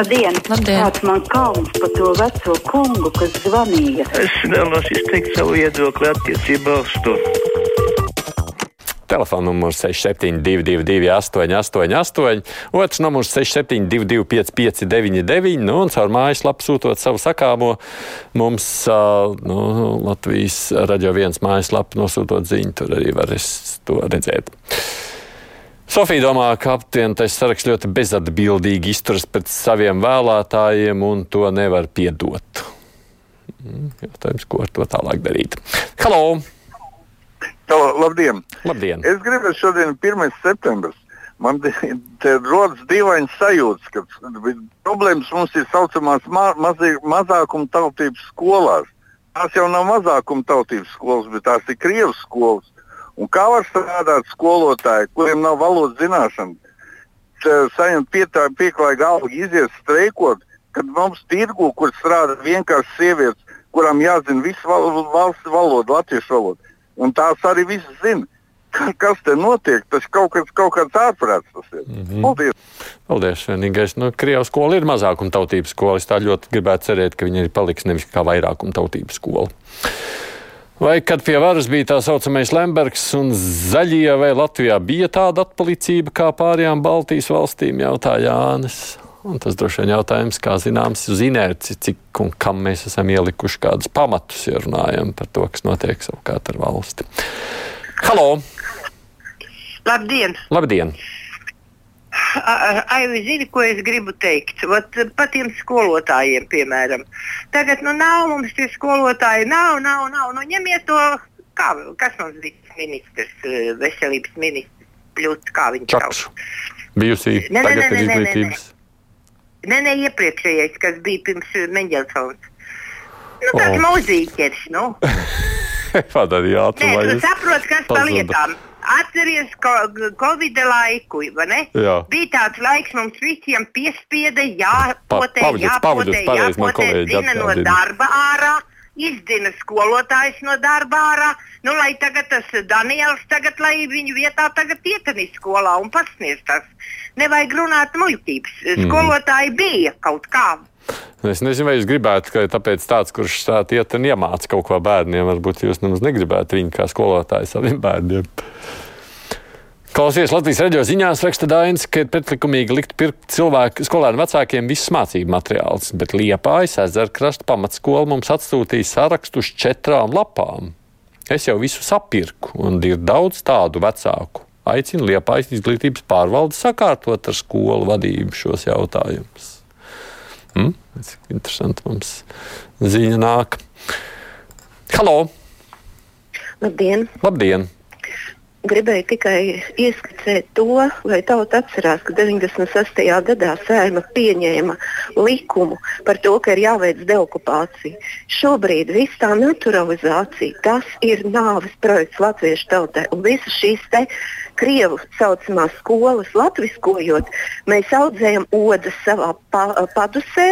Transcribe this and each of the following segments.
Labdien! Labdien. Kāds man kauns par to veco kungu, kas zvanīja? Es vēlos izteikt savu viedokli attiecībā uz to. Telefona numurs 6722, 888, otrs numurs 6722, 559, nu, un caur mājaslapu sūtot savu sakāmo mums nu, Latvijas radio viens mājaslapu nosūtot ziņu, tur arī var to redzēt. Sofija domā, ka apvienotais saraksts ļoti bezatbildīgi izturas pret saviem vēlētājiem un to nevar piedot. Jautājums, ko ar to tālāk darīt? Halo! Halo, labdien! Labdien! Es gribēju šodien, 1. septembris. Man te rodas dīvains sajūta, ka problēmas mums ir saucamās ma mazākuma tautības skolās. Tās jau nav mazākuma tautības skolas, bet tās ir Krievijas skolas. Un kā var strādāt skolotāji, kuriem nav valodas zināšana, saņemt pieklājīgu algu, iziet streikot, kad mums tirgu, kur strādā vienkārši sievietes, kurām jāzina visa val valsts valoda, latviešu valoda. Un tās arī viss zina. Kas te notiek? Tas kaut, kas, kaut kāds ārprāts tas ir. Mm -hmm. Paldies! Paldies! Vienīgais, nu, Krievijas skola ir mazākuma tautības skola. Es tā ļoti gribētu cerēt, ka viņa arī paliks nevis kā vairākuma tautības skola. Vai kad pie varas bija tā saucamais Lembergs un zaļie, vai Latvijā bija tāda atpalicība kā pārējām Baltijas valstīm, jautā Jānis. Un tas droši vien jautājums, kā zināms, uz inerci, cik un kam mēs esam ielikuši kādus pamatus, ja runājam par to, kas notiek savukārt ar valsti. Halo! Labdien! Labdien! Ai, zini, ko es gribu teikt? Vat, par tiem skolotājiem, piemēram. Tagad nu, nav mums tie skolotāji, nav, nav, nav. Nu, ņemiet to, kā, kas mums bija ministrs, veselības ministrs, pļūt, kā viņš Čaks. Bijusī Ne, ne, tagad ne, ir ne, ne, izglītības. Nē, nē, iepriekšējais, kas bija pirms Mendelsons. Nu, tāds O. oh. mūzīķis, nu. Padarīja ātri, Nē, lai tu saproti, kas pazuda. lietām. Atceries Covid laiku, vai ne? Jā. Bija tāds laiks, mums visiem piespieda, jāpotē, Pa- jāpotē, jāpotē, zina no darba ārā, izdzina skolotājs no darba ārā. Nu, lai tagad tas Daniels, tagad, lai viņu vietā tagad ietenīs skolā un pasniedz tas. Nevajag runāt muļķības. Mhm. Skolotāji bija kaut kā. Es nezinu, vai jūs gribētu, ka tāpēc tāds, kurš tā iet un iemāca kaut ko bērniem, varbūt jūs nemaz negribētu viņu kā skolotāju saviem bērniem. Klausies Latvijas radio ziņās, raksta Dainis, ka ir pretlikumīgi likt pirkt cilvēku skolēnu vecākiem visus mācību materiālus, bet Liepājas ezerkrasta pamatskola mums atsūtīja sarakstu uz četrām lapām. Es jau visu sapirku, un ir daudz tādu vecāku. Aicinu Liepājas izglītības pārvaldi sakārtot ar skolu vadību šos jautājumus. Mm? Cik interesanti mums ziņa nāk. Halo! Labdien! Labdien! Gribēju tikai ieskicēt to, lai tauta atcerās, ka 96. gadā sēma pieņēma likumu par to, ka ir jāveic deokupācija. Šobrīd viss tā naturalizācija, tas ir nāves projekts latviešu tautai. Un visas šīs te krievu saucamās skolas latviskojot, mēs audzējam odas savā pa, padusē,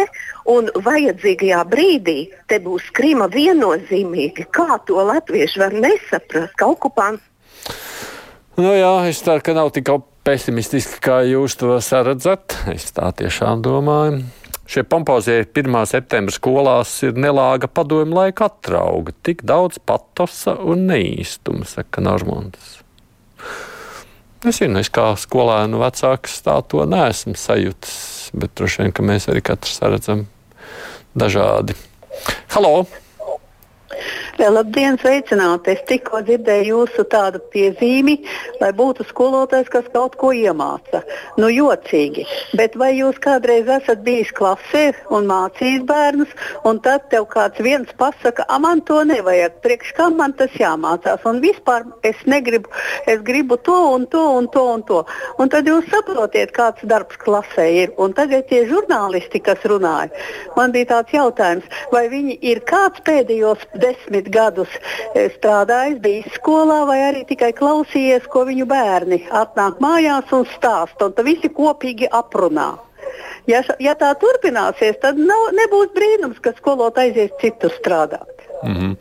un vajadzīgajā brīdī te būs krima viennozīmīgi. Kā to latvieši var nesaprast, ka okupants Nu jā, es ceru, ka nav tik pesimistiski, kā jūs to saredzat. Es tā tiešām domāju. Šie pompozie 1. septembra skolās ir nelāga padomju laika atrauga. Tik daudz patosa un neīstuma, saka Normons. Es zinu, es kā skolēnu vecāks tā to neesmu sajūtis, bet droši vien, ka mēs arī katrs redzam dažādi. Halo! Labdien, sveicināti! Es tikko dzirdēju jūsu tādu piezīmi, lai būtu skolotājs, kas kaut ko iemāca. Nu, jocīgi. Bet vai jūs kādreiz esat bijis klasē un mācījis bērnus, un tad tev kāds viens pasaka, ah, man to nevajag, priekš kam man tas jāmācās, un vispār es negribu, es gribu to un to un to un to. Un tad jūs saprotiet, kāds darbs klasē ir. Un tagad tie žurnālisti, kas runāja, man bija tāds jautājums, vai viņi ir kāds pēdējos desmit gadus eh, strādājis, bijis skolā, vai arī tikai klausījies, ko viņu bērni atnāk mājās un stāsta, un tad visi kopīgi aprunā. Ja, ja tā turpināsies, tad nav, nebūs brīnums, ka skolotāji aizies citur strādāt. Mm -hmm.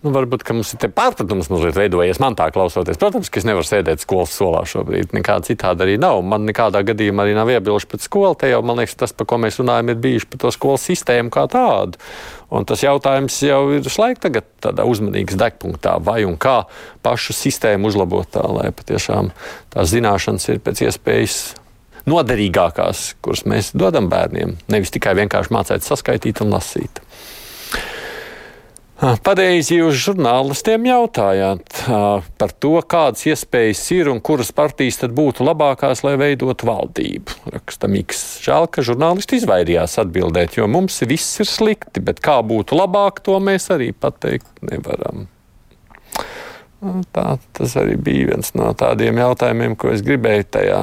Nu, varbūt mums ir pārpratums mazliet veidojies. Man tā klausoties, protams, ka es nevaru sēdēt skolas solā šobrīd. Nekāda citāda arī nav. Man nekādā gadījumā arī nav iebilduši pret skolu. Te jau, man liekas, tas, par ko mēs runājam, ir bijuši par to skolas sistēmu kā tādu. Un tas jautājums jau ir šlaik tagad tādā uzmanīgas degpunktā, vai un kā pašu sistēmu uzlabot tā, lai patiešām tās zināšanas ir pēc iespējas noderīgākās, kuras mēs dodam bērniem. Nevis tikai vienkārši mācīt saskaitīt un lasīt. Pareizi jūs žurnālistiem jautājāt par to, kādas iespējas ir un kuras partijas tad būtu labākās, lai veidotu valdību. Raksta Miks. Žēl, ka žurnālisti izvairījās atbildēt, jo mums viss ir slikti, bet kā būtu labāk, to mēs arī pateikt nevaram. Tā, tas arī bija viens no tādiem jautājumiem, ko es gribēju tajā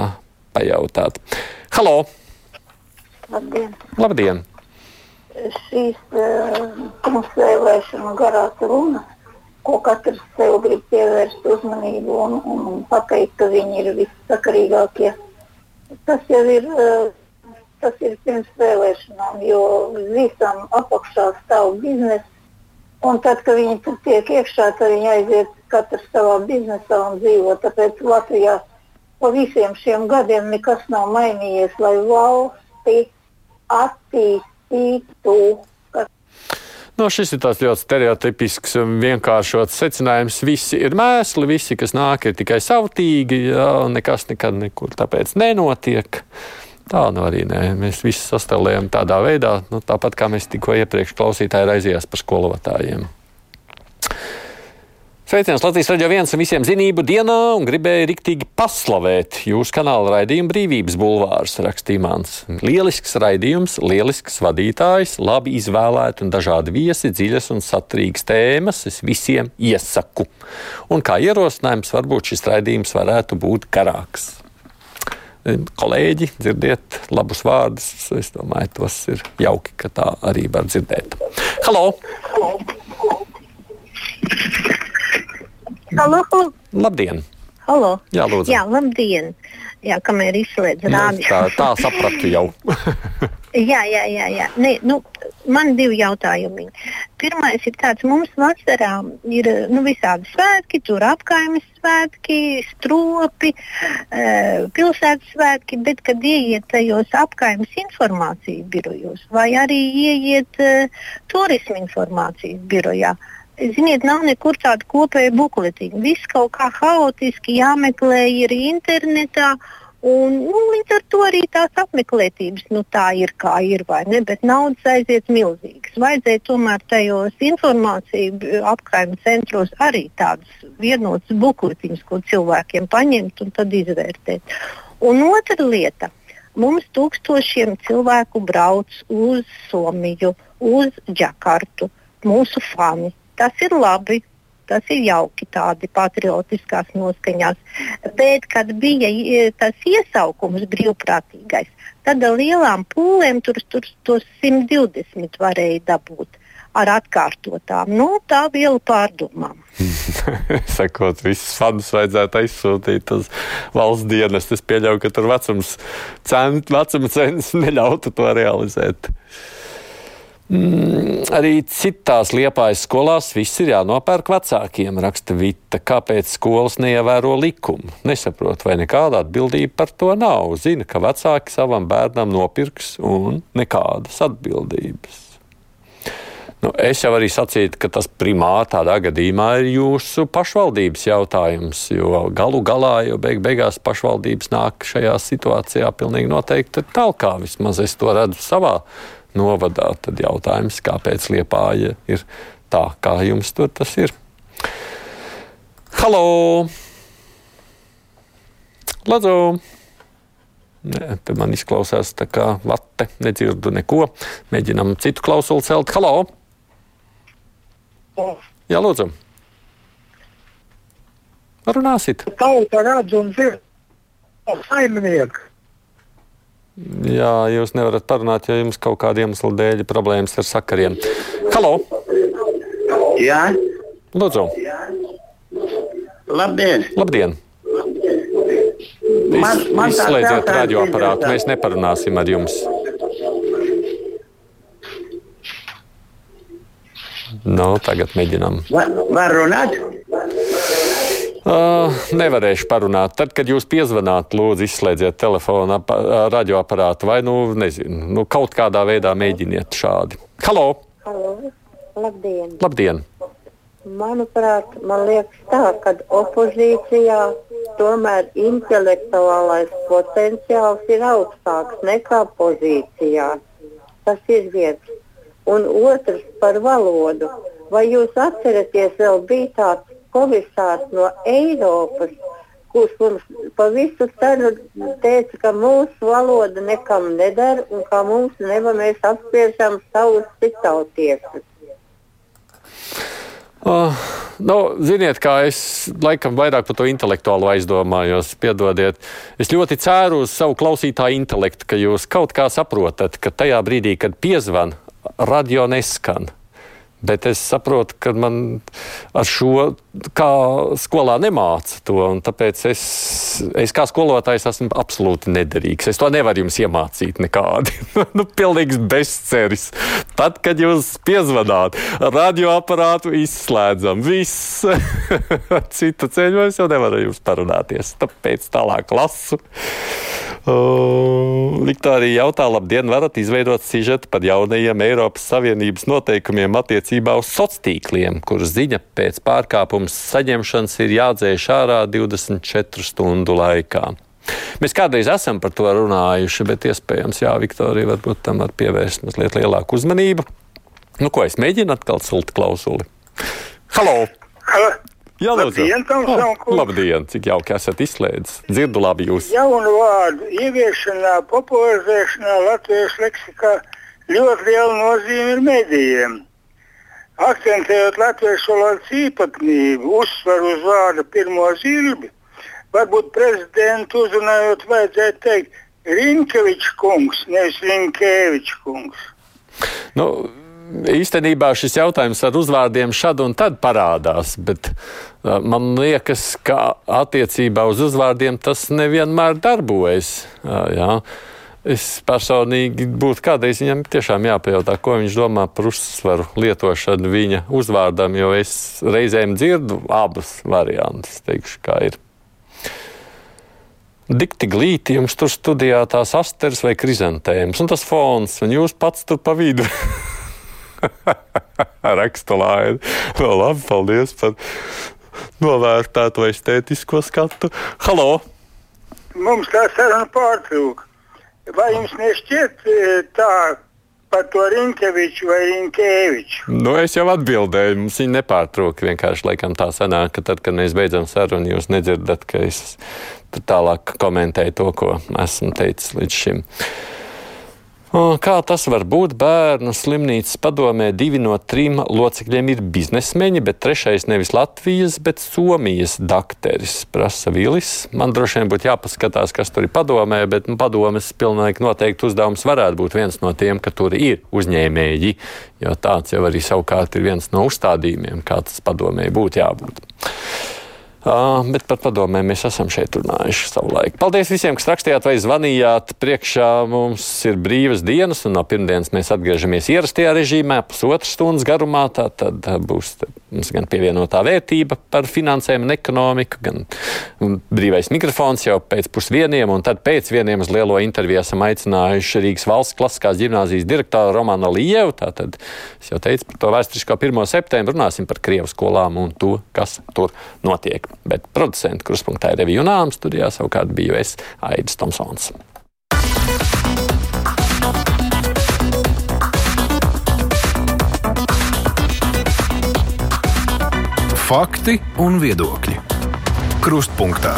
pajautāt. Halo! Labdien! Labdien šīs pirmsvēlēšanu garās runas, ko katrs sev grib pievērst uzmanību un, un pateikt, ka viņi ir vissakarīgākie. Tas jau ir, tas ir pirms vēlēšanām, jo visam apakšā stāv biznesa. Un tad, kad viņi tur tiek iekšā, tad viņi aiziet katrs savā biznesā un dzīvo. Tāpēc Latvijā pa visiem šiem gadiem nekas nav mainījies, lai valsti attīstītu citu. No, šis ir tāds ļoti stereotipisks un vienkāršots secinājums. Visi ir mēsli, visi, kas nāk, ir tikai savtīgi, jā, nekas nekad nekur tāpēc nenotiek. Tā nu arī nē. Mēs visi sastāvējam tādā veidā, nu, tāpat kā mēs tikko iepriekš klausītāji raizījās par skolotājiem. Sveiciens Latvijas raidījā viens un visiem zinību dienā un gribēju riktīgi paslavēt jūsu kanāla raidījumu Brīvības bulvārs, rakstīja mans. Lielisks raidījums, lielisks vadītājs, labi izvēlēti un dažādi viesi, dziļas un saturīgas tēmas. Es visiem iesaku. Un kā ierosinājums, varbūt šis raidījums varētu būt garāks. Kolēģi, dzirdiet labus vārdus. Es domāju, tas ir jauki, ka tā arī var dzirdēt. Halo! Halo. Halo, halo. Labdien! Halo. Jā, lūdzu. Jā, labdien! Jā, kamēr izslēdz rādio. tā, tā sapratu jau. jā, jā, jā. jā. Ne, nu, man divi jautājumi. Pirmais ir tāds, mums vasarā ir nu, visādi svētki, tur apkaimes svētki, stropi, uh, pilsētas svētki, bet kad ieiet tajos apkaimes informācijas birojos vai arī ieiet uh, turismu informācijas birojā, uh, Ziniet, nav nekur tāda kopēja bukletiņa. Viss kaut kā haotiski jāmeklē ir internetā. Un, nu, līdz ar to arī tās apmeklētības nu, tā ir kā ir, vai ne? Bet naudas aiziet milzīgas. Vajadzēja tomēr tajos informāciju apkaimē centros arī tādus vienotus bukletiņus, ko cilvēkiem paņemt un tad izvērtēt. Un otra lieta. Mums tūkstošiem cilvēku brauc uz Somiju, uz Džakartu, mūsu fani Tas ir labi. Tas ir jauki tādi patriotiskās noskaņās. Bet, kad bija tas iesaukums brīvprātīgais, tad ar lielām pūlēm tur, tur tos 120 varēja dabūt ar atkārtotām. Nu, tā viela pārdomām. Sakot, visus fandus vajadzētu aizsūtīt uz valsts dienas. Es pieļauju, ka tur vecums, cent, vecuma cenas neļautu to realizēt. Mm, arī citās liepājas skolās viss ir jānopērk vecākiem, raksta Vita. Kāpēc skolas neievēro likumu? Nesaprot, vai nekāda atbildība par to nav. Zina, ka vecāki savam bērnam nopirks un nekādas atbildības. Nu, es jau arī sacītu, ka tas primāri tādā gadījumā ir jūsu pašvaldības jautājums, jo galu galā jau beig beigās pašvaldības nāk šajā situācijā pilnīgi noteikti tālāk. Vismaz es to redzu savā novadā, tad jautājums, kāpēc Liepāja ir tā, kā jums tur tas ir. Halo! Lūdzu! Nē, te man izklausās tā kā vate, nedzirdu neko. Mēģinam citu klausuli celt. Halo! Jā, lūdzu! Runāsit! Tauta redz un dzird saimnieku. Jā, jūs nevarat parunāt, jo jums kaut kāda iemesla dēļ problēmas ar sakariem. Halo! Jā, Lūdzu! labdien! Labdien! Man- man Izslēdziet radioaparātu, mēs neparunāsim ar jums. Nu, tagad mēģinām. Var, var runāt? Uh, nevarēšu parunāt. Tad, kad jūs piezvanāt, lūdzu, izslēdziet telefonu, ap, radioaparātu vai, nu, nezinu, nu, kaut kādā veidā mēģiniet šādi. Halo! Halo. Labdien! Labdien! Manuprāt, man liekas tā, ka opozīcijā tomēr intelektuālais potenciāls ir augstāks nekā pozīcijā. Tas ir viens. Un otrs par valodu. Vai jūs atceraties, vēl bija tāds komisārs no Eiropas, kurš mums pa visu cenu teica, ka mūsu valoda nekam nedara un ka mums neva mēs apspiežam savus citautiešus. Uh, nu, ziniet, kā es laikam vairāk par to intelektuālo aizdomājos, piedodiet. Es ļoti ceru uz savu klausītāju intelektu, ka jūs kaut kā saprotat, ka tajā brīdī, kad piezvan, radio neskan. Bet es saprotu, ka man ar šo kā skolā nemāca to. Tāpēc es, es kā skolotājs esmu absolūti nederīgs. Es to nevaru jums iemācīt nekādi. nu, pilnīgs bezceris. Tad, kad jūs piezvanāt, radioaparātu izslēdzam, viss. Citu ceļu es jau nevaru jums parunāties. Tāpēc tālāk lasu. Uh, Viktorija jautā, labdien, varat izveidot sižetu par jaunajiem Eiropas Savienības noteikumiem attiecībā uz sociāliem kuras ziņa pēc pārkāpuma saņemšanas ir jādzēš ārā 24 stundu laikā. Mēs kādreiz esam par to runājuši, bet iespējams, Jā, Viktorija, varbūt tam var pievērst mazliet lielāku uzmanību. Nu, ko es mēģinu atkal sulti klausuli? Halo! Jā, lūdzu. Labdien, oh, labdien, cik jauki esat izslēdzis. Dzirdu labi jūs. Jaunu vārdu ieviešanā, popularizēšanā latviešu leksikā ļoti liela nozīme ir medijiem. Akcentējot latviešu valodas īpatnību, uzsvaru uz vārdu pirmo zilbi, varbūt prezidentu uzrunājot, vajadzētu teikt Rinkevičs kungs, nevis Rinkēvičs kungs. Nu, īstenībā šis jautājums ar uzvārdiem šad un tad parādās, bet man liekas, ka attiecībā uz uzvārdiem tas nevienmēr darbojas. Jā. Es personīgi būtu kādreiz viņam tiešām jāpajautā, ko viņš domā par uzsvaru lietošanu viņa uzvārdam, jo es reizēm dzirdu abus variantus, teikšu, kā ir. Dikti glīti jums tur studijā tās asteris vai krizantēmas, un tas fons, un jūs pats tur pa vidu. Raksturlaini. No, labi, paldies par novērtēto estētisko skatu. Halo! Mums tā saruna pārtrūka. Vai jums nešķiet e, tā par to Rinkeviču vai Rinkēviču? Nu, es jau atbildēju, mums viņa nepārtrūka. Vienkārši laikam tā sanāk, ka tad, kad mēs beidzam sarunu, jūs nedzirdat, ka es tālāk komentēju to, ko esmu teicis līdz šim. Kā tas var būt? Bērnu slimnīcas padomē divi no trim locekļiem ir biznesmeņi, bet trešais nevis Latvijas, bet Somijas dakteris, prasa Vilis. Man droši vien būtu jāpaskatās, kas tur ir padomē, bet nu, padomes pilnīgi noteikti uzdevums varētu būt viens no tiem, ka tur ir uzņēmēji, jo tāds jau arī savukārt ir viens no uzstādījumiem, kā tas padomē būtu jābūt. Uh, bet par padomēm mēs esam šeit runājuši savulaik. Paldies visiem, kas rakstījāt vai zvanījāt. Priekšā mums ir brīvas dienas, un no pirmdienas mēs atgriežamies ierastajā režīmā, pusotras stundas garumā. Tā tad būs mums gan pievienotā vērtība par finansēm un ekonomiku, gan brīvais mikrofons jau pēc pusdieniem, un tad pēc vieniem uz lielo interviju esam aicinājuši Rīgas valsts klasiskās gimnāzijas direktoru Romanu Lievu. Tātad es jau teicu par to vēsturisko 1. septembru, runāsim par Krievu skolām un to, kas tur notiek. Bet producents kruspunktā ir Revija Unāms, studijā savukārt biju es Aidis Tomsons. Fakti un viedokļi. Krustpunktā.